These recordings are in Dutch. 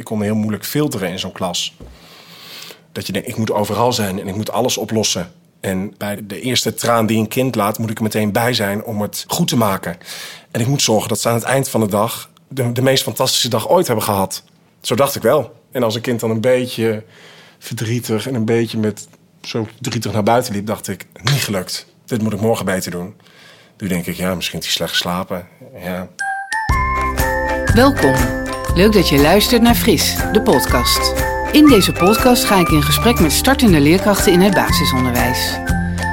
Ik kon heel moeilijk filteren in zo'n klas. Dat je denkt, ik moet overal zijn en ik moet alles oplossen. En bij de eerste traan die een kind laat, moet ik er meteen bij zijn om het goed te maken. En ik moet zorgen dat ze aan het eind van de dag de, meest fantastische dag ooit hebben gehad. Zo dacht ik wel. En als een kind dan een beetje verdrietig en een beetje met zo verdrietig naar buiten liep, dacht ik, niet gelukt. Dit moet ik morgen beter doen. Nu denk ik, ja, misschien heeft hij slecht geslapen. Ja. Welkom. Leuk dat je luistert naar Fris, de podcast. In deze podcast ga ik in gesprek met startende leerkrachten in het basisonderwijs.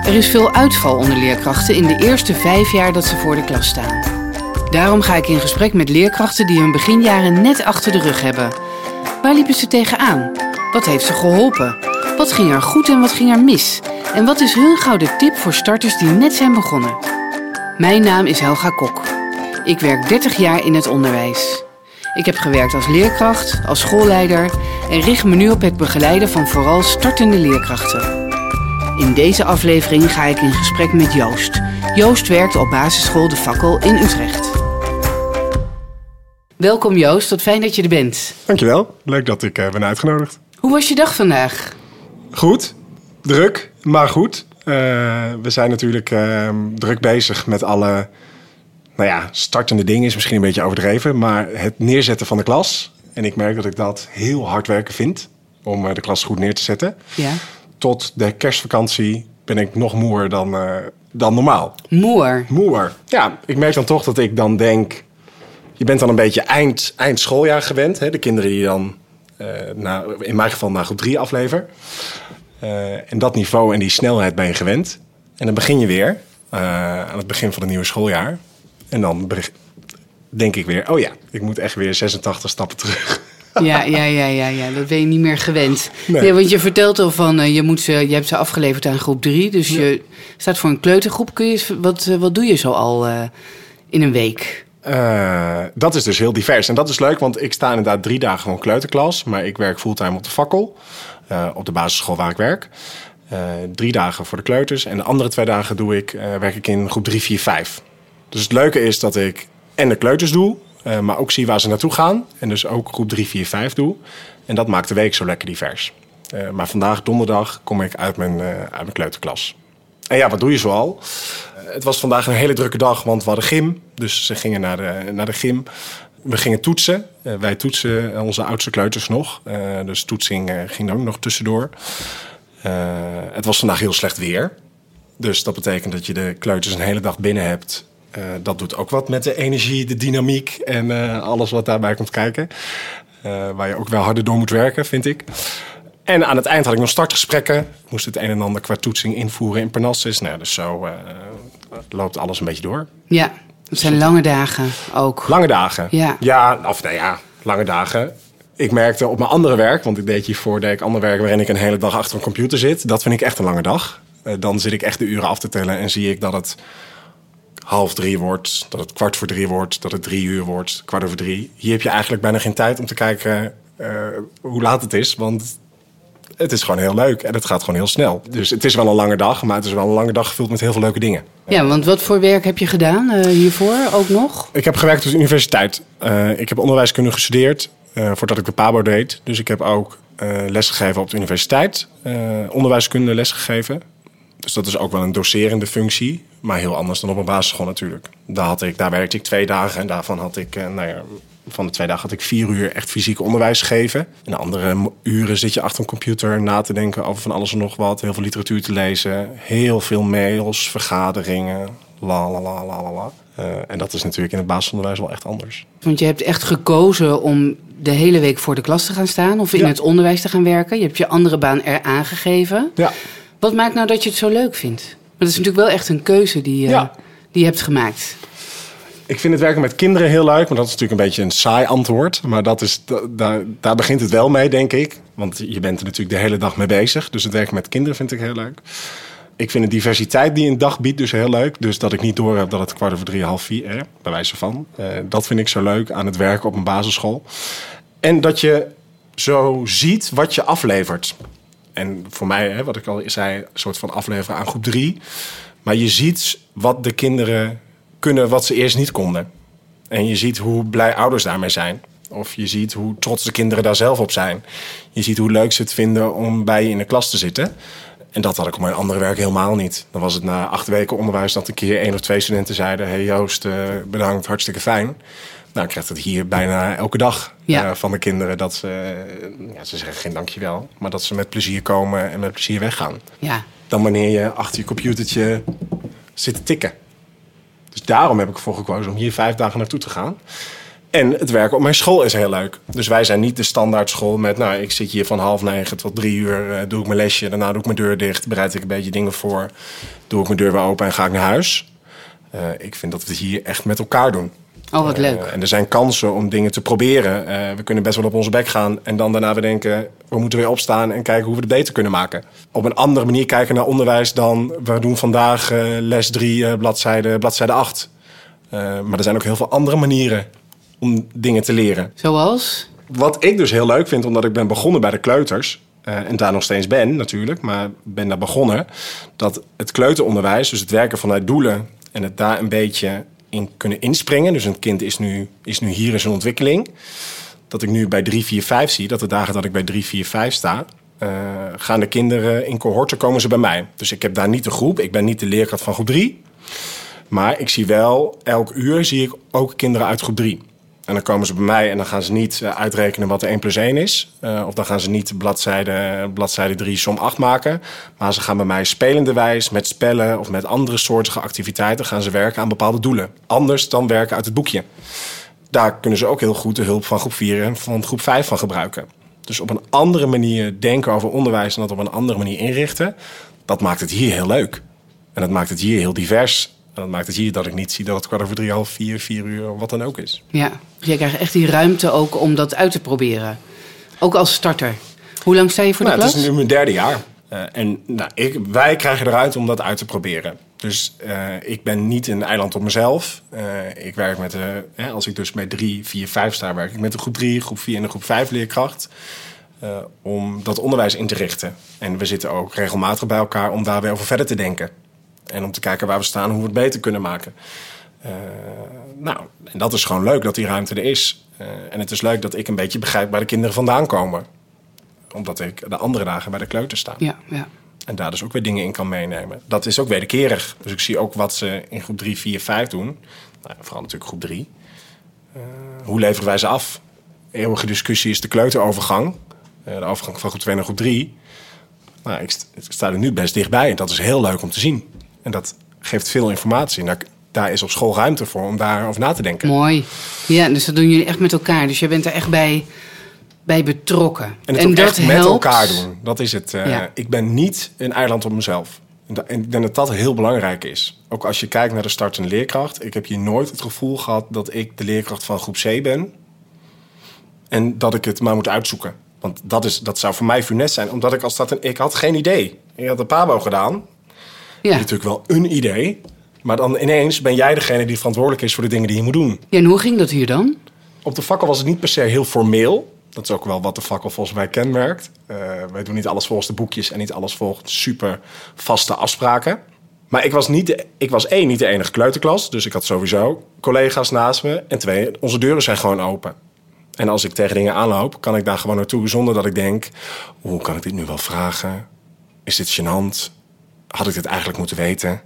Er is veel uitval onder leerkrachten in de eerste vijf jaar dat ze voor de klas staan. Daarom ga ik in gesprek met leerkrachten die hun beginjaren net achter de rug hebben. Waar liepen ze tegenaan? Wat heeft ze geholpen? Wat ging er goed en wat ging er mis? En wat is hun gouden tip voor starters die net zijn begonnen? Mijn naam is Helga Kok. Ik werk 30 jaar in het onderwijs. Ik heb gewerkt als leerkracht, als schoolleider en richt me nu op het begeleiden van vooral startende leerkrachten. In deze aflevering ga ik in gesprek met Joost. Joost werkt op basisschool De Fakkel in Utrecht. Welkom Joost, wat fijn dat je er bent. Dankjewel. Leuk dat ik uh, ben uitgenodigd. Hoe was je dag vandaag? Goed. Druk, maar goed. Uh, we zijn natuurlijk uh, druk bezig met alle nou ja, startende dingen is misschien een beetje overdreven, maar het neerzetten van de klas. En ik merk dat ik dat heel hard werken vind om de klas goed neer te zetten. Ja. Tot de kerstvakantie ben ik nog moer dan, uh, dan normaal. Moer? Moer. Ja, ik merk dan toch dat ik dan denk... Je bent dan een beetje eind, eind schooljaar gewend. Hè? De kinderen die dan, uh, na, in mijn geval, naar groep 3 aflever. Uh, en dat niveau en die snelheid ben je gewend. En dan begin je weer aan het begin van het nieuwe schooljaar. En dan denk ik weer, oh ja, ik moet echt weer 86 stappen terug. Ja, ja, ja, ja, ja, dat ben je niet meer gewend. Nee. nee want je vertelt al van, uh, je, moet ze, je hebt ze afgeleverd aan groep 3. Dus ja. je staat voor een kleutergroep. Kun je, wat, uh, wat doe je zo al uh, in een week? dat is dus heel divers. En dat is leuk, want ik sta inderdaad drie dagen gewoon kleuterklas. Maar ik werk fulltime op de fakkel, op de basisschool waar ik werk. drie dagen voor de kleuters. En de andere twee dagen doe ik, werk ik in groep 3, 4, 5. Dus het leuke is dat ik en de kleuters doe, uh, maar ook zie waar ze naartoe gaan. En dus ook groep 3, 4, 5 doe. En dat maakt de week zo lekker divers. Uh, maar vandaag, donderdag, kom ik uit mijn, uh, uit mijn kleuterklas. En ja, wat doe je zoal? het was vandaag een hele drukke dag, want we hadden gym. Dus ze gingen naar de, naar de gym. We gingen toetsen. wij toetsen onze oudste kleuters nog. dus toetsing ging ook nog tussendoor. het was vandaag heel slecht weer. Dus dat betekent dat je de kleuters een hele dag binnen hebt. Uh, dat doet ook wat met de energie, de dynamiek en uh, alles wat daarbij komt kijken. Uh, waar je ook wel harder door moet werken, vind ik. En aan het eind had ik nog startgesprekken. Ik moest het een en ander qua toetsing invoeren in Parnassus. Nou, dus zo loopt alles een beetje door. Ja, het zijn lange dagen ook. Lange dagen? Ja. Ja, of nou ja, lange dagen. Ik merkte op mijn andere werk, want ik deed hiervoor deed ik ander werk waarin ik een hele dag achter een computer zit. Dat vind ik echt een lange dag. dan zit ik echt de uren af te tellen en zie ik dat het half drie wordt, dat het kwart voor drie wordt, dat het drie uur wordt, kwart over drie. Hier heb je eigenlijk bijna geen tijd om te kijken uh, hoe laat het is, want het is gewoon heel leuk en het gaat gewoon heel snel. Dus het is wel een lange dag, maar het is wel een lange dag gevuld met heel veel leuke dingen. Ja, want wat voor werk heb je gedaan uh, hiervoor ook nog? Ik heb gewerkt op de universiteit. Uh, ik heb onderwijskunde gestudeerd voordat ik de PABO deed. Dus ik heb ook lesgegeven op de universiteit, onderwijskunde lesgegeven. Dus dat is ook wel een doserende functie. Maar heel anders dan op een basisschool natuurlijk. Daar, had ik, daar werkte ik twee dagen en daarvan had ik, eh, nou ja, van de twee dagen had ik vier uur echt fysiek onderwijs gegeven. En de andere uren zit je achter een computer na te denken over van alles en nog wat. Heel veel literatuur te lezen. Heel veel mails, vergaderingen. La la la la la. Uh, en dat is natuurlijk in het basisonderwijs wel echt anders. Want je hebt echt gekozen om de hele week voor de klas te gaan staan of in ja. het onderwijs te gaan werken. Je hebt je andere baan er aangegeven. Ja. Wat maakt nou dat je het zo leuk vindt? Maar dat is natuurlijk wel echt een keuze die, uh, ja. die je hebt gemaakt. Ik vind het werken met kinderen heel leuk, maar dat is natuurlijk een beetje een saai antwoord. Maar dat is, daar, daar begint het wel mee, denk ik. Want je bent er natuurlijk de hele dag mee bezig. Dus het werken met kinderen vind ik heel leuk. Ik vind de diversiteit die een dag biedt dus heel leuk. Dus dat ik niet door heb dat het kwart over drie, half vier, eh, bij wijze van. Uh, dat vind ik zo leuk aan het werken op een basisschool. En dat je zo ziet wat je aflevert. En voor mij, hè, wat ik al zei, een soort van afleveren aan groep drie. Maar je ziet wat de kinderen kunnen, wat ze eerst niet konden. En je ziet hoe blij ouders daarmee zijn. Of je ziet hoe trots de kinderen daar zelf op zijn. Je ziet hoe leuk ze het vinden om bij je in de klas te zitten. En dat had ik op mijn andere werk helemaal niet. Dan was het na acht weken onderwijs dat een keer één of twee studenten zeiden... hey Joost, uh, bedankt, hartstikke fijn. Nou, ik krijg het hier bijna elke dag Ja. uh, van de kinderen. Dat ze, ja, ze zeggen geen dankjewel, maar dat ze met plezier komen en met plezier weggaan. Ja. Dan wanneer je achter je computertje zit te tikken. Dus daarom heb ik ervoor gekozen om hier vijf dagen naartoe te gaan. En het werken op mijn school is heel leuk. Dus wij zijn niet de standaard school met... nou, ik zit hier van half negen tot drie uur, eh, doe ik mijn lesje... daarna doe ik mijn deur dicht, bereid ik een beetje dingen voor... doe ik mijn deur weer open en ga ik naar huis. Uh, ik vind dat we het hier echt met elkaar doen. Oh, wat leuk. Uh, en er zijn kansen om dingen te proberen. Uh, we kunnen best wel op onze bek gaan en dan daarna weer denken... we moeten weer opstaan en kijken hoe we het beter kunnen maken. Op een andere manier kijken naar onderwijs dan... we doen vandaag uh, les 3, bladzijde, bladzijde 8. maar er zijn ook heel veel andere manieren om dingen te leren. Zoals? Wat ik dus heel leuk vind, omdat ik ben begonnen bij de kleuters... en daar nog steeds ben natuurlijk, maar ben daar begonnen... dat het kleuteronderwijs, dus het werken vanuit doelen... en het daar een beetje kunnen inspringen. Dus een kind is nu, is nu hier in zijn ontwikkeling. Dat ik nu bij 3, 4, 5 zie, dat de dagen dat ik bij 3, 4, 5 sta... Uh, gaan de kinderen in cohorten, komen ze bij mij. Dus ik heb daar niet de groep, ik ben niet de leerkracht van groep 3... maar ik zie wel, elk uur zie ik ook kinderen uit groep 3... En dan komen ze bij mij en dan gaan ze niet uh, uitrekenen wat de 1 plus 1 is. Uh, of dan gaan ze niet bladzijde, bladzijde 3 som 8 maken. Maar ze gaan bij mij spelenderwijs met spellen of met andere soortige activiteiten... gaan ze werken aan bepaalde doelen. Anders dan werken uit het boekje. Daar kunnen ze ook heel goed de hulp van groep 4 en van groep 5 van gebruiken. Dus op een andere manier denken over onderwijs en dat op een andere manier inrichten... dat maakt het hier heel leuk. En dat maakt het hier heel divers. En dat maakt het hier dat ik niet zie dat het kwart over drie, half vier, vier uur, wat dan ook is. Ja, jij krijgt echt die ruimte ook om dat uit te proberen. Ook als starter. Hoe lang sta je voor de nou, klas? Het is nu mijn derde jaar. Uh, en nou, ik, wij krijgen de ruimte om dat uit te proberen. Dus uh, ik ben niet een eiland op mezelf. Uh, ik werk met, hè, als ik dus bij drie, vier, vijf sta, werk ik met de groep drie, groep vier en de groep vijf leerkracht. om dat onderwijs in te richten. En we zitten ook regelmatig bij elkaar om daar weer over verder te denken. En om te kijken waar we staan, hoe we het beter kunnen maken. Uh, nou, en dat is gewoon leuk dat die ruimte er is. Uh, en het is leuk dat ik een beetje begrijp waar de kinderen vandaan komen. Omdat ik de andere dagen bij de kleuter sta. Ja, ja. En daar dus ook weer dingen in kan meenemen. Dat is ook wederkerig. Dus ik zie ook wat ze in groep 3, 4, 5 doen. Nou, vooral natuurlijk groep 3. Uh, hoe leveren wij ze af? Eeuwige discussie is de kleuterovergang. de overgang van groep 2 naar groep 3. Nou, ik sta er nu best dichtbij. En dat is heel leuk om te zien. En dat geeft veel informatie. En daar, daar, is op school ruimte voor om daarover na te denken. Mooi. Ja, dus dat doen jullie echt met elkaar. Dus je bent er echt bij, bij betrokken. En het en dat echt met elkaar doen. Dat is het. Uh, Ja. Ik ben niet een eiland op mezelf. En ik denk dat dat heel belangrijk is. Ook als je kijkt naar de startende leerkracht. Ik heb hier nooit het gevoel gehad dat ik de leerkracht van groep C ben. En dat ik het maar moet uitzoeken. Want dat, is, dat zou voor mij funest zijn. Omdat ik als startende... Ik had geen idee. Ik had een PABO gedaan. Ja. natuurlijk wel een idee. Maar dan ineens ben jij degene die verantwoordelijk is voor de dingen die je moet doen. ja, en hoe ging dat hier dan? Op de fakkel was het niet per se heel formeel. Dat is ook wel wat de fakkel volgens mij kenmerkt. Uh, wij doen niet alles volgens de boekjes en niet alles volgens super vaste afspraken. Maar ik was, niet de, ik was één, niet de enige kleuterklas. Dus ik had sowieso collega's naast me. En twee, onze deuren zijn gewoon open. En als ik tegen dingen aanloop, kan ik daar gewoon naartoe zonder dat ik denk... hoe kan ik dit nu wel vragen? Is dit gênant? Had ik dit eigenlijk moeten weten?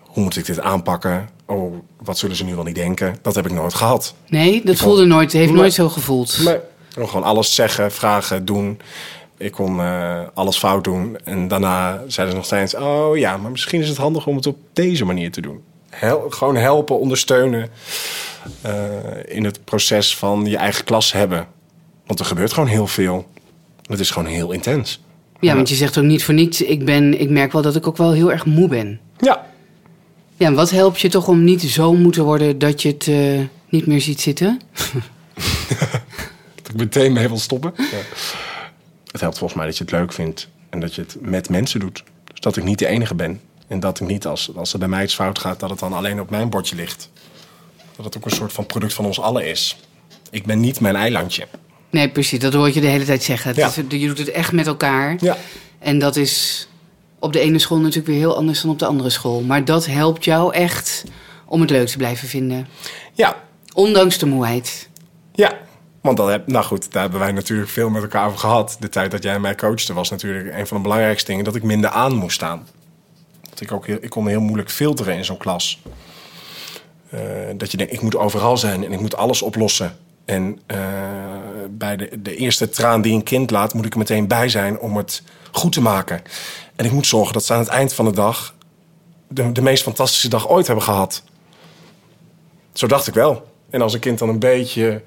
Hoe moet ik dit aanpakken? Oh, wat zullen ze nu wel niet denken? Dat heb ik nooit gehad. Nee, dat Ik voelde kon- nooit, heeft nooit zo gevoeld. Maar gewoon alles zeggen, vragen, doen. Ik kon eh, alles fout doen. En daarna zeiden ze nog steeds... oh ja, maar misschien is het handig om het op deze manier te doen. Hel- gewoon helpen, ondersteunen... eh, in het proces van je eigen klas hebben. Want er gebeurt gewoon heel veel. Het is gewoon heel intens. Ja, want je zegt ook niet voor niets. Ik, ben, ik merk wel dat ik ook wel heel erg moe ben. Ja, Ja, en wat helpt je toch om niet zo moe te worden dat je het eh, niet meer ziet zitten? dat ik meteen mee wil stoppen. Ja. Het helpt volgens mij dat je het leuk vindt en dat je het met mensen doet. Dus dat ik niet de enige ben. En dat ik niet, als, als er bij mij iets fout gaat, dat het dan alleen op mijn bordje ligt. Dat het ook een soort van product van ons allen is. Ik ben niet mijn eilandje. Nee, precies. Dat hoor je de hele tijd zeggen. Het Ja. is- je doet het echt met elkaar. Ja. En dat is op de ene school natuurlijk weer heel anders dan op de andere school. Maar dat helpt jou echt om het leuk te blijven vinden. Ja, Ondanks de moeheid. ja. Want dan heb, nou goed, daar hebben wij natuurlijk veel met elkaar over gehad. De tijd dat jij mij coachte was natuurlijk een van de belangrijkste dingen dat ik minder aan moest staan. Dat ik ook heel, ik kon heel moeilijk filteren in zo'n klas. Uh, dat je denkt, ik moet overal zijn en ik moet alles oplossen. En uh, bij de, de eerste traan die een kind laat, moet ik er meteen bij zijn om het goed te maken. En ik moet zorgen dat ze aan het eind van de dag de, de meest fantastische dag ooit hebben gehad. Zo dacht ik wel. En als een kind dan een beetje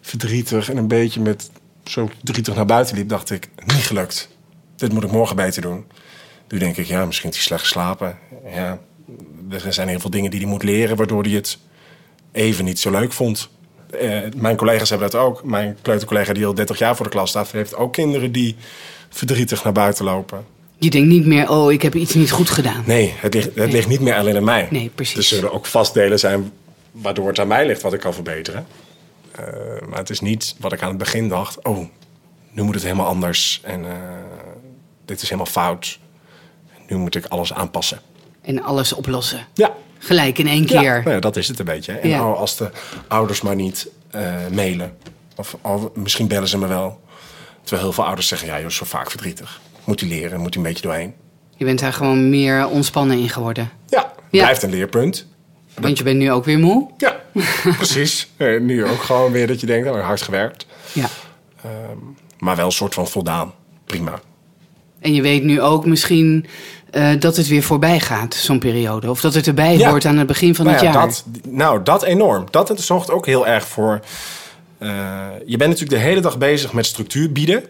verdrietig en een beetje met zo verdrietig naar buiten liep, dacht ik, niet gelukt. Dit moet ik morgen beter doen. Nu denk ik, ja, misschien heeft hij slecht geslapen. Ja, er zijn heel veel dingen die hij moet leren, waardoor hij het even niet zo leuk vond. Eh, mijn collega's hebben dat ook. Mijn kleutercollega die al 30 jaar voor de klas staat, heeft ook kinderen die verdrietig naar buiten lopen. Je denkt niet meer, oh, ik heb iets niet goed gedaan. Nee, het ligt, het ligt niet meer alleen aan mij. Nee, precies. Er zullen ook vastdelen zijn waardoor het aan mij ligt wat ik kan verbeteren. Uh, maar het is niet wat ik aan het begin dacht. Oh, nu moet het helemaal anders. En uh, dit is helemaal fout. Nu moet ik alles aanpassen. En alles oplossen. Ja. Gelijk in één keer. Ja, nou ja dat is het een beetje. En ja. als de ouders maar niet uh, mailen. Of, of, misschien bellen ze me wel. Terwijl heel veel ouders zeggen, ja, je is zo vaak verdrietig. Moet hij leren, moet hij een beetje doorheen. Je bent daar gewoon meer ontspannen in geworden. Ja, blijft een leerpunt. Want je bent nu ook weer moe? Ja, precies. nu ook gewoon weer dat je denkt, oh, hard gewerkt. Ja. Um, maar wel een soort van voldaan. Prima. En je weet nu ook misschien uh, dat het weer voorbij gaat, zo'n periode. Of dat het erbij ja. hoort aan het begin van nou het ja, jaar. Dat, nou, dat enorm. Dat zorgt ook heel erg voor... Uh, je bent natuurlijk de hele dag bezig met structuur bieden.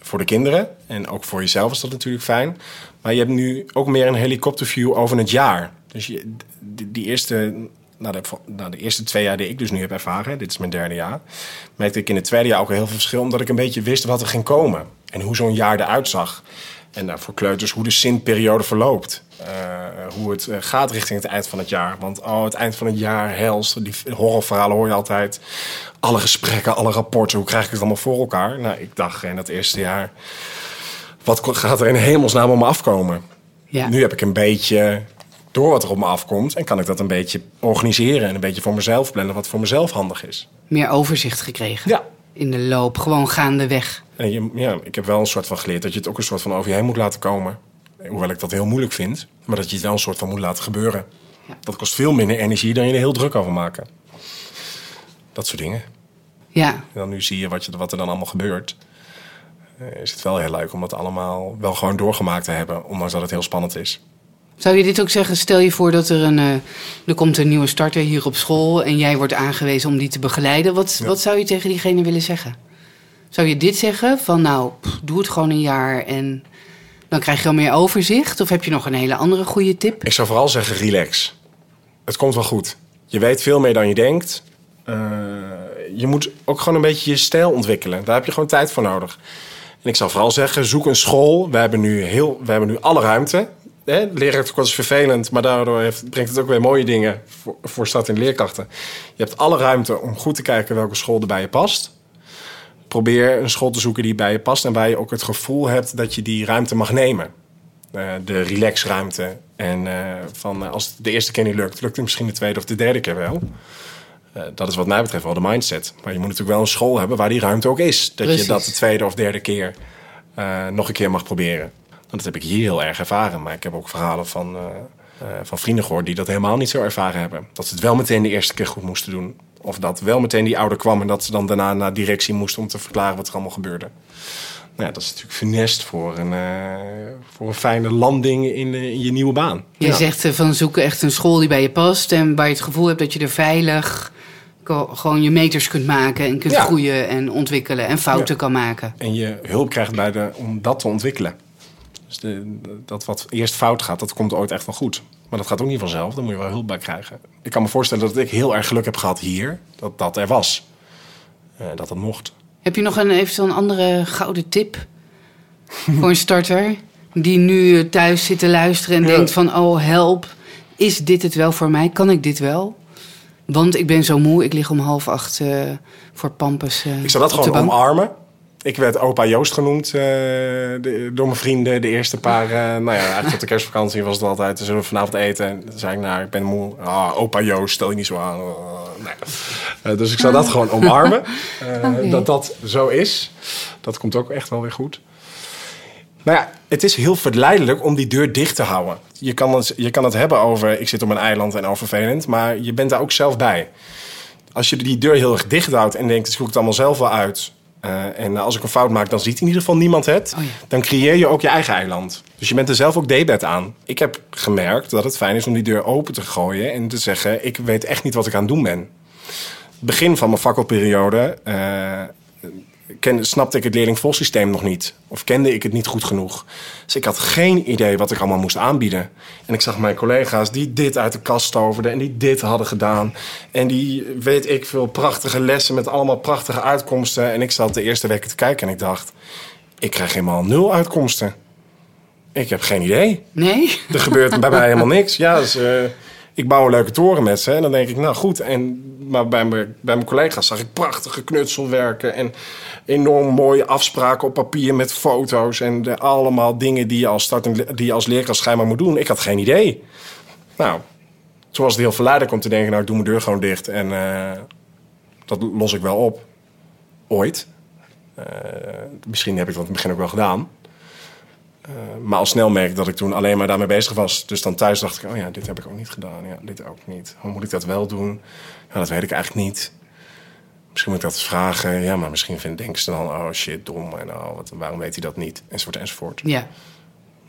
Voor de kinderen. En ook voor jezelf is dat natuurlijk fijn. Maar je hebt nu ook meer een helikopterview over het jaar. Dus je, die, die eerste nou de, nou, de, eerste twee jaar die ik dus nu heb ervaren, dit is mijn derde jaar, merkte ik in het tweede jaar ook heel veel verschil, omdat ik een beetje wist wat er ging komen en hoe zo'n jaar eruit zag. En nou, voor kleuters hoe de zinperiode verloopt. Uh, hoe het uh, gaat richting het eind van het jaar. Want oh, het eind van het jaar, hels, die horrorverhalen hoor je altijd. Alle gesprekken, alle rapporten, hoe krijg ik het allemaal voor elkaar? Nou, ik dacht in dat eerste jaar, wat gaat er in hemelsnaam om me afkomen? Ja. Nu heb ik een beetje door wat er op me afkomt. En kan ik dat een beetje organiseren en een beetje voor mezelf plannen, wat voor mezelf handig is. Meer overzicht gekregen. Ja. In de loop, gewoon gaandeweg. En je, ja, ik heb wel een soort van geleerd dat je het ook een soort van over je heen moet laten komen. Hoewel ik dat heel moeilijk vind, maar dat je het wel een soort van moet laten gebeuren. Ja. Dat kost veel minder energie dan je er heel druk over maken. Dat soort dingen. Ja. En dan nu zie je wat, je, wat er dan allemaal gebeurt. Uh, is het wel heel leuk om dat allemaal wel gewoon doorgemaakt te hebben, ondanks dat het heel spannend is. Zou je dit ook zeggen? Stel je voor dat er een. Uh, er komt een nieuwe starter hier op school en jij wordt aangewezen om die te begeleiden. Wat, ja. wat zou je tegen diegene willen zeggen? Zou je dit zeggen? Van nou, pff, doe het gewoon een jaar en dan krijg je al meer overzicht? Of heb je nog een hele andere goede tip? Ik zou vooral zeggen: relax. Het komt wel goed. Je weet veel meer dan je denkt. Uh, je moet ook gewoon een beetje je stijl ontwikkelen. Daar heb je gewoon tijd voor nodig. En ik zou vooral zeggen: zoek een school. We hebben nu, heel, we hebben nu alle ruimte. Hè, leraartekort is vervelend, maar daardoor heeft, brengt het ook weer mooie dingen voor, voor leerkrachten. Je hebt alle ruimte om goed te kijken welke school er bij je past. Probeer een school te zoeken die bij je past en waar je ook het gevoel hebt dat je die ruimte mag nemen. Uh, de relaxruimte. En uh, van, uh, als het de eerste keer niet lukt, lukt het misschien de tweede of de derde keer wel. dat is wat mij betreft wel de mindset. Maar je moet natuurlijk wel een school hebben waar die ruimte ook is. Dat Precies. je dat de tweede of derde keer nog een keer mag proberen. Dat heb ik hier heel erg ervaren. Maar ik heb ook verhalen van, uh, uh, van vrienden gehoord die dat helemaal niet zo ervaren hebben. Dat ze het wel meteen de eerste keer goed moesten doen. Of dat wel meteen die ouder kwam en dat ze dan daarna naar directie moesten om te verklaren wat er allemaal gebeurde. Nou ja, dat is natuurlijk funest voor een, uh, voor een fijne landing in, in je nieuwe baan. Je ja. zegt van zoek echt een school die bij je past en waar je het gevoel hebt dat je er veilig gewoon je meters kunt maken en kunt ja. groeien en ontwikkelen en fouten kan maken. En je hulp krijgt bij de, om dat te ontwikkelen. Dus de, dat wat eerst fout gaat, dat komt ooit echt wel goed. Maar dat gaat ook niet vanzelf, daar moet je wel hulp bij krijgen. Ik kan me voorstellen dat ik heel erg geluk heb gehad hier, dat dat er was. Uh, dat dat mocht. Heb je nog een, eventueel een andere gouden tip voor een starter... die nu thuis zit te luisteren en ja. denkt van... oh, help, is dit het wel voor mij? Kan ik dit wel? Want ik ben zo moe, ik lig om half acht uh, voor Pampus uh, Ik zou dat gewoon omarmen Ik werd opa Joost genoemd eh, de- door mijn vrienden. De eerste paar, eh, nou ja, eigenlijk tot de kerstvakantie was het altijd. Zullen we vanavond eten. En dan zei ik, nou, ik ben moe. Ah, opa Joost, stel je niet zo aan. Uh, nee. Eh, dus ik zou dat gewoon omarmen. Dat dat zo is. Dat komt ook echt wel weer goed. Nou ja, het is heel verleidelijk om die deur dicht te houden. Je kan het, je kan het hebben over, ik zit op een eiland en al vervelend. Maar je bent daar ook zelf bij. Als je die deur heel erg dicht houdt en denkt, ik zoek het allemaal zelf wel uit. Eh, en als ik een fout maak, dan ziet in ieder geval niemand het. Oh ja. Dan creëer je ook je eigen eiland. Dus je bent er zelf ook debet aan. Ik heb gemerkt dat het fijn is om die deur open te gooien en te zeggen: Ik weet echt niet wat ik aan het doen ben. Begin van mijn fakkelperiode eh, ken, snapte ik het leerling-volsysteem nog niet. Of kende ik het niet goed genoeg. Dus ik had geen idee wat ik allemaal moest aanbieden. En ik zag mijn collega's die dit uit de kast toverden... en die dit hadden gedaan. En die, weet ik veel, prachtige lessen met allemaal prachtige uitkomsten. En ik zat de eerste weken te kijken en ik dacht... ik krijg helemaal nul uitkomsten. Ik heb geen idee. Nee? Er gebeurt bij mij helemaal niks. Ja, dus, eh, ik bouw een leuke toren met ze. En dan denk ik, nou goed. En, maar bij mijn, bij mijn collega's zag ik prachtige knutselwerken. En enorm mooie afspraken op papier met foto's. En allemaal dingen die je, als startend, le- die je als leerkracht schijnbaar moet doen. Ik had geen idee. Nou, toen was het heel verleidelijk om te denken... nou, ik doe mijn deur gewoon dicht. En eh, dat los ik wel op. Ooit. Eh, misschien heb ik dat in het begin ook wel gedaan. Eh, maar al snel merkte dat ik toen alleen maar daarmee bezig was. Dus dan thuis dacht ik, oh ja, dit heb ik ook niet gedaan. Ja, dit ook niet. Hoe moet ik dat wel doen? Ja, dat weet ik eigenlijk niet. Misschien moet ik dat vragen. Ja, maar misschien vind- denken ze dan, oh shit, dom. En wat, waarom weet hij dat niet? Enzovoort, enzovoort. Ja.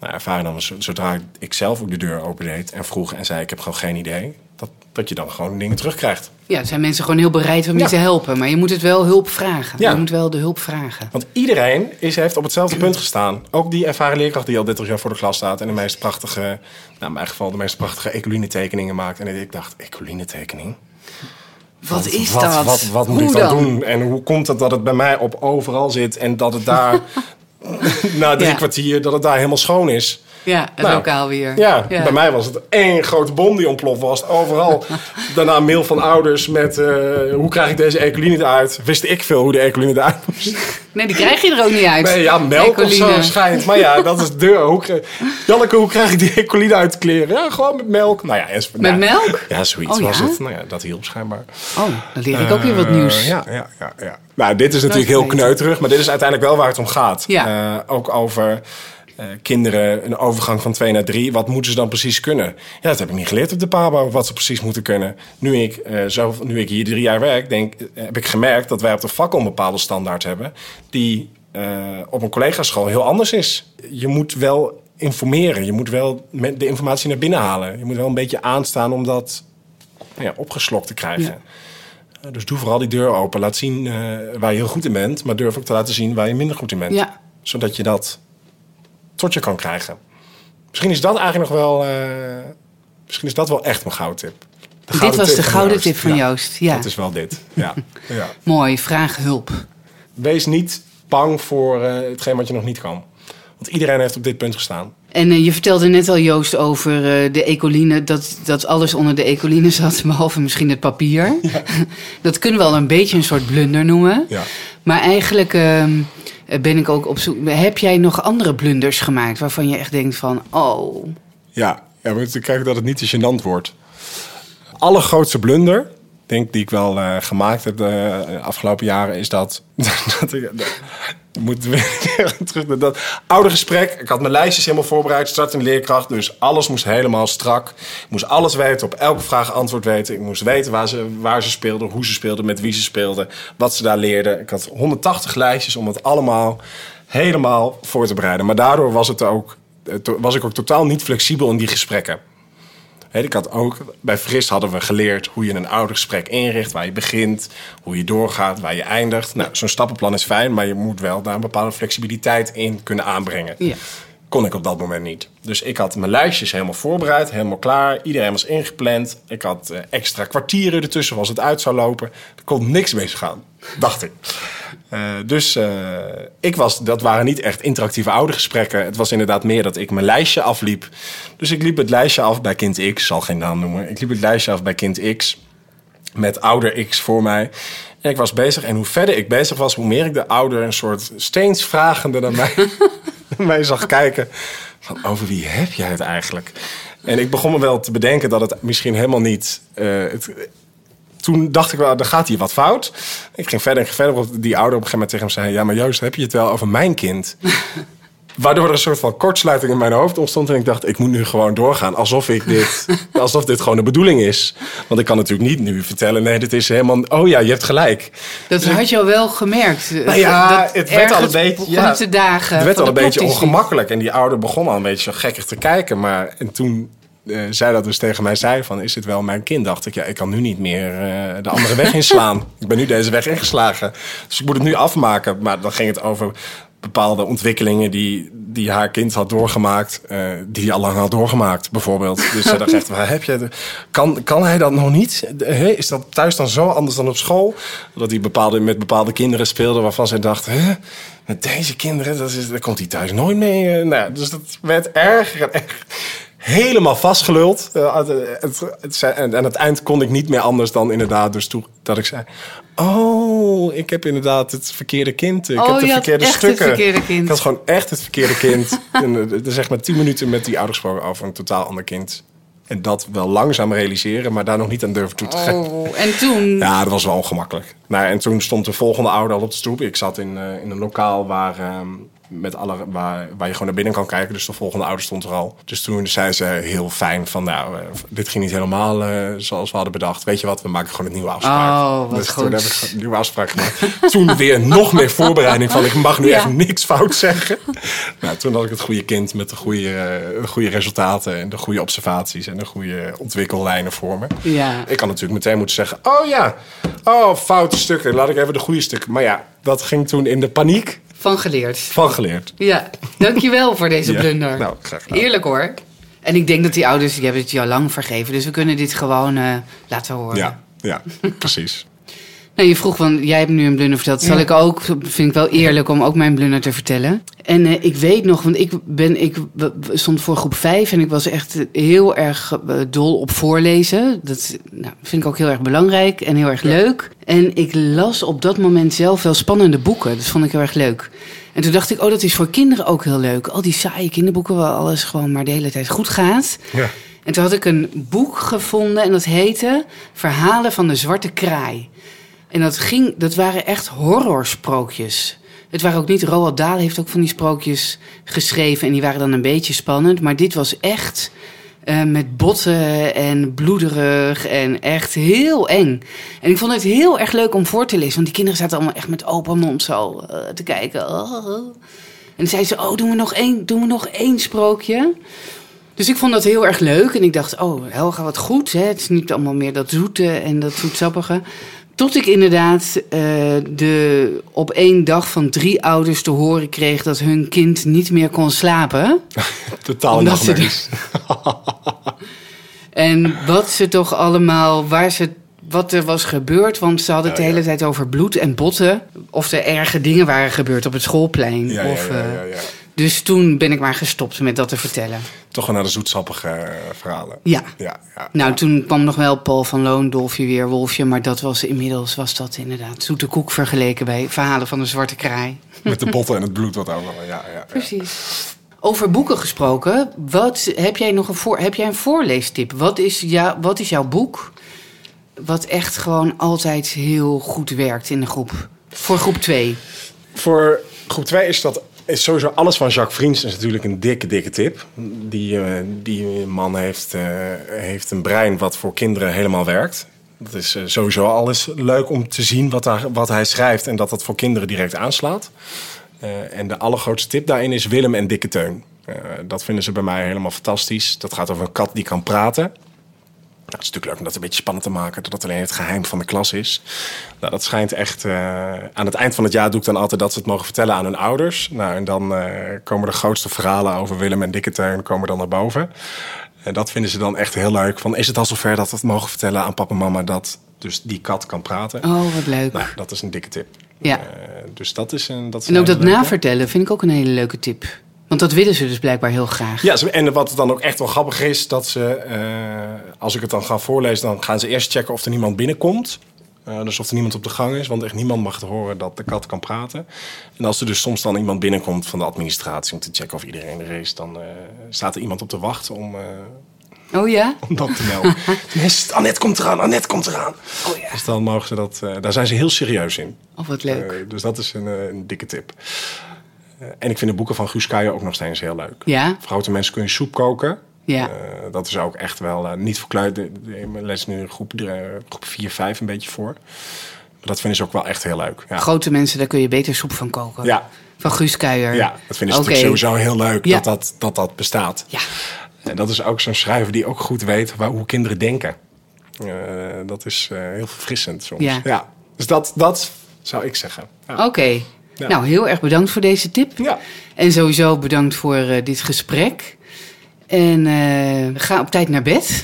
Nou, ervaring dan was, zodra ik zelf ook de deur opendeed en vroeg en zei, ik heb gewoon geen idee. Dat, dat je dan gewoon dingen terugkrijgt. Ja, zijn mensen gewoon heel bereid om je Ja. te helpen. Maar je moet het wel hulp vragen. Ja. Je moet wel de hulp vragen. Want iedereen is, heeft op hetzelfde punt gestaan. Ook die ervaren leerkracht die al 30 jaar voor de klas staat... en de meest prachtige, nou in mijn geval de meest prachtige ecoline tekeningen maakt. En ik dacht, ecoline tekening? Wat is wat, dat? Wat, wat moet Hoe ik dan, dan? doen? En hoe komt het dat het bij mij op overal zit... en dat het daar na drie Ja. kwartier dat het daar helemaal schoon is? Ja, een Nou, lokaal weer. Ja, bij mij was het één grote bom die ontploft was. Overal. Daarna een mail van ouders met... eh, hoe krijg ik deze ecoline eruit? Wist ik veel hoe de ecoline eruit moest. Nee, die krijg je er ook niet uit. Nee, ja, melk of zo schijnt. Maar ja, dat is de deur. Hoe, Janneke, hoe krijg ik die ecoline uit de kleren? Ja, gewoon met melk. Nou ja. Met Nou, melk? Ja, zoiets Oh, was ja? het. Nou ja, dat hielp schijnbaar. Oh, dan leer ik ook weer wat Eh, nieuws. Ja, ja, ja, ja. Nou, dit is natuurlijk heel kneuterig, maar dit is uiteindelijk wel waar het om gaat. Ja. Eh, ook over eh, kinderen, een overgang van twee naar drie. Wat moeten ze dan precies kunnen? Ja, dat heb ik niet geleerd op de PABO, wat ze precies moeten kunnen. Nu ik, eh, zo, nu ik hier drie jaar werk, denk, eh, heb ik gemerkt dat wij op de vakkel een bepaalde standaard hebben... die op een collegaschool heel anders is. Je moet wel informeren, je moet wel de informatie naar binnen halen. Je moet wel een beetje aanstaan om dat nou ja, opgeslokt te krijgen. Ja. Dus doe vooral die deur open. Laat zien waar je heel goed in bent, maar durf ook te laten zien waar je minder goed in bent. Ja. Zodat je dat tot je kan krijgen. Misschien is dat eigenlijk nog wel, eh, misschien is dat wel echt mijn gouden tip. De Dit was de van gouden tip van Joost. Ja. Dat is wel dit. Ja. ja. Mooi, vraag hulp. Wees niet bang voor eh, hetgeen wat je nog niet kan. Want iedereen heeft op dit punt gestaan. En eh, je vertelde net al, Joost, over de ecoline. Dat, dat alles onder de ecoline zat, behalve misschien het papier. dat kunnen we wel een beetje een soort blunder noemen. Ja. Maar eigenlijk ehm, ben ik ook op zoek... Heb jij nog andere blunders gemaakt waarvan je echt denkt van... Oh, Ja, ja we moeten kijken dat het niet te gênant wordt. Allergrootste blunder, denk die ik wel eh, gemaakt heb de afgelopen jaren, is dat. dat dat, moet weer terug naar dat oude gesprek. Ik had mijn lijstjes helemaal voorbereid, start in leerkracht. Dus alles moest helemaal strak. Ik moest alles weten, op elke vraag antwoord weten. Ik moest weten waar ze, waar ze speelden, hoe ze speelden, met wie ze speelden, wat ze daar leerden. Ik had 180 lijstjes om het allemaal helemaal voor te bereiden. Maar daardoor was, het ook, eh, was ik ook totaal niet flexibel in die gesprekken. Ik had ook, bij Fris hadden we geleerd hoe je een oudergesprek inricht, waar je begint, hoe je doorgaat, waar je eindigt. Nou, zo'n stappenplan is fijn, maar je moet wel daar een bepaalde flexibiliteit in kunnen aanbrengen. ja. Kon ik op dat moment niet. Dus ik had mijn lijstjes helemaal voorbereid, helemaal klaar. Iedereen was ingepland. Ik had eh, extra kwartieren ertussen als het uit zou lopen. Er kon niks misgaan, dacht ik. Eh, dus eh, ik was, dat waren niet echt interactieve oude gesprekken. Het was inderdaad meer dat ik mijn lijstje afliep. Dus ik liep het lijstje af bij kind X, zal geen naam noemen. Ik liep het lijstje af bij kind X. met ouder X voor mij. En ik was bezig. En hoe verder ik bezig was, hoe meer ik de ouder een soort steeds vragende naar mij, mij zag kijken. Van over wie heb jij het eigenlijk? En ik begon me wel te bedenken dat het misschien helemaal niet. eh, toen dacht ik wel, er gaat hier wat fout. Ik ging verder en ging verder. Die ouder op een gegeven moment tegen hem zei: Ja, maar Joost, heb je het wel over mijn kind? Waardoor er een soort van kortsluiting in mijn hoofd ontstond. En ik dacht, ik moet nu gewoon doorgaan. Alsof, ik dit, alsof dit gewoon de bedoeling is. Want ik kan natuurlijk niet nu vertellen... nee, dit is helemaal... Oh ja, je hebt gelijk. Dat had je al wel gemerkt. Nou ja, dat het werd al een beetje... Ja, te dagen. het werd al een beetje ongemakkelijk. En die ouder begon al een beetje zo gekkig te kijken. Maar en toen eh, zij dat dus tegen mij zei van... is dit wel mijn kind? Dacht ik, ja, ik kan nu niet meer eh, de andere weg inslaan. ik ben nu deze weg ingeslagen. Dus ik moet het nu afmaken. Maar dan ging het over bepaalde ontwikkelingen die, die haar kind had doorgemaakt, eh, die hij al lang had doorgemaakt, bijvoorbeeld. Dus ze dacht echt, waar heb je de- kan, kan hij dat nog niet? Hè, Is dat thuis dan zo anders dan op school? Dat hij bepaalde, met bepaalde kinderen speelde waarvan zij dacht, hè, met deze kinderen, dat is, daar komt hij thuis nooit mee. eh. nou, dus dat werd erger en erger. Helemaal vastgeluld. Eh, het, en aan het eind kon ik niet meer anders dan inderdaad dus toe dat ik zei... Oh, ik heb inderdaad het verkeerde kind. Ik Oh, heb de je had verkeerde echt het stukken. verkeerde kind. Ik had gewoon echt het verkeerde kind. en eh, zeg maar tien minuten met die ouder gesproken over een totaal ander kind. En dat wel langzaam realiseren, maar daar nog niet aan durven toe te geven. Oh, en toen... Ja, dat was wel ongemakkelijk. Nou, en toen stond de volgende ouder al op de stoep. Ik zat in, eh, in een lokaal waar, ehm, met alle, waar, waar je gewoon naar binnen kan kijken. Dus de volgende ouder stond er al. Dus toen zei ze heel fijn van... nou, eh, dit ging niet helemaal eh, zoals we hadden bedacht. Weet je wat, we maken gewoon een nieuwe afspraak. Oh, wat dus goed. toen heb ik een nieuwe afspraak gemaakt. toen weer nog meer voorbereiding van... ik mag nu Ja. echt niks fout zeggen. nou, toen had ik het goede kind met de goede, eh, de goede resultaten... en de goede observaties en de goede ontwikkellijnen voor me. Ja. Ik kan natuurlijk meteen moeten zeggen: Oh ja, oh, foute stukken. Laat ik even de goede stukken. Maar ja, dat ging toen in de paniek Van geleerd. van geleerd. Ja, dankjewel voor deze Ja, blunder. nou, graag gedaan. Eerlijk hoor. En ik denk dat die ouders, die hebben het al lang vergeven. Dus we kunnen dit gewoon eh, laten horen. Ja, ja, precies. Nou, je vroeg van, jij hebt nu een blunder verteld. Zal ik ook, vind ik wel eerlijk om ook mijn blunder te vertellen. En eh, ik weet nog, want ik, ben, ik stond voor groep 5 en ik was echt heel erg eh, dol op voorlezen. Dat nou, vind ik ook heel erg belangrijk en heel erg leuk. En ik las op dat moment zelf wel spannende boeken. Dat vond ik heel erg leuk. En toen dacht ik, oh, dat is voor kinderen ook heel leuk. Al die saaie kinderboeken waar alles gewoon maar de hele tijd goed gaat. Ja. En toen had ik een boek gevonden en dat heette Verhalen van de Zwarte Kraai. En dat, ging, dat waren echt horrorsprookjes. Het waren ook niet, Roald Dahl heeft ook van die sprookjes geschreven en die waren dan een beetje spannend. Maar dit was echt eh, met botten en bloederig en echt heel eng. En ik vond het heel erg leuk om voor te lezen, want die kinderen zaten allemaal echt met open mond zo eh, te kijken. Oh. En dan zei ze, oh, doen we nog één, doen we nog één sprookje? Dus ik vond dat heel erg leuk. En ik dacht, oh, Helga, wat goed. Hè? Het is niet allemaal meer dat zoete en dat zoetsappige. Tot ik inderdaad eh, de, op één dag van drie ouders te horen kreeg... dat hun kind niet meer kon slapen. Totaal nachtmerries. En wat ze toch allemaal, waar ze, wat er was gebeurd. Want ze hadden het de hele tijd over bloed en botten. Of er erge dingen waren gebeurd op het schoolplein. Ja, ja, of, ja, eh, ja, ja. Dus toen ben ik maar gestopt met dat te vertellen. Toch wel naar de zoetsappige eh, verhalen. Ja. Ja, ja. Nou, toen kwam nog wel Paul van Loon, Dolfje weer, Wolfje. Maar dat was inmiddels was dat inderdaad zoete koek vergeleken bij verhalen van de Zwarte Kraai. Met de botten en het bloed wat overal. Ja, ja, ja. Precies. Over boeken gesproken, wat, heb, jij nog een voor, heb jij een voorleestip? Wat is, ja, wat is jouw boek wat echt gewoon altijd heel goed werkt in de groep? Voor groep 2. Voor groep 2 is dat is sowieso alles van Jacques Vriends is natuurlijk een dikke, dikke tip. Die, eh, die man heeft, eh, heeft een brein wat voor kinderen helemaal werkt. Dat is eh, sowieso alles leuk om te zien wat, daar, wat hij schrijft en dat dat voor kinderen direct aanslaat. En de allergrootste tip daarin is Willem en Dikke Teun. Dat vinden ze bij mij helemaal fantastisch. Dat gaat over een kat die kan praten. Nou, het is natuurlijk leuk om dat een beetje spannend te maken, dat het alleen het geheim van de klas is. Nou, dat schijnt echt. eh, aan het eind van het jaar doe ik dan altijd dat ze het mogen vertellen aan hun ouders. Nou, en dan eh, komen de grootste verhalen over Willem en Dikke Teun komen dan naar boven. En dat vinden ze dan echt heel leuk. Van, is het al zover dat we het mogen vertellen aan papa en mama dat dus die kat kan praten? Oh, wat leuk. Nou, dat is een dikke tip. Ja. Eh, dus dat is een. Dat is En ook dat leuke. navertellen vind ik ook een hele leuke tip. Want dat willen ze dus blijkbaar heel graag. Ja, en wat dan ook echt wel grappig is, dat ze, eh, als ik het dan ga voorlezen, dan gaan ze eerst checken of er niemand binnenkomt. Eh, dus of er niemand op de gang is, want echt niemand mag horen dat de kat kan praten. En als er dus soms dan iemand binnenkomt van de administratie om te checken of iedereen er is, dan eh, staat er iemand op te wachten om, Oh ja? om dat te melden. Yes, Annette komt eraan, Annette komt eraan. Oh ja. Dus dan mogen ze dat, daar zijn ze heel serieus in. Oh, wat leuk. Dus dat is een, een dikke tip. Eh, en ik vind de boeken van Guus Kuijer ook nog steeds heel leuk. Ja? Voor grote mensen kun je soep koken. Ja. Eh, dat is ook echt wel eh, niet kluiten. Ik les nu groep, eh, groep 4, 5 een beetje voor. Maar dat vinden ze ook wel echt heel leuk. Ja, Grote mensen, daar kun je beter soep van koken. ja, Van Guus Kuijer. ja dat vinden ze sowieso heel leuk Ja. dat, dat, dat dat bestaat. Ja. En dat is ook zo'n schrijver die ook goed weet waar, hoe kinderen denken. Dat is heel verfrissend soms. Ja. Dus dat, dat zou ik zeggen. Ja. Oké. Ja. Nou, heel erg bedankt voor deze tip. Ja. En sowieso bedankt voor eh, dit gesprek. En eh, ga op tijd naar bed.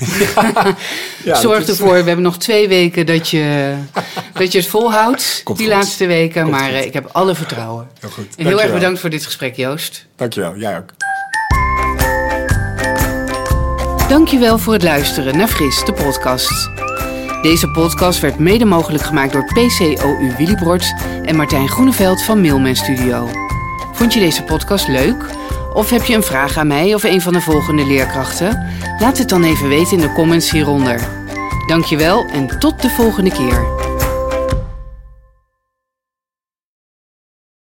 Ja, Zorg is- ervoor, we hebben nog twee weken dat je, dat je het volhoudt. Komt die goed. laatste weken. Komt maar goed. eh, ik heb alle vertrouwen. Heel goed. En heel erg bedankt voor dit gesprek, Joost. Dankjewel, jij ook. Dankjewel voor het luisteren naar Fris, de podcast. Deze podcast werd mede mogelijk gemaakt door PCOU Willibrord en Martijn Groeneveld van Mailman Studio. Vond je deze podcast leuk? Of heb je een vraag aan mij of een van de volgende leerkrachten? Laat het dan even weten in de comments hieronder. Dankjewel en tot de volgende keer.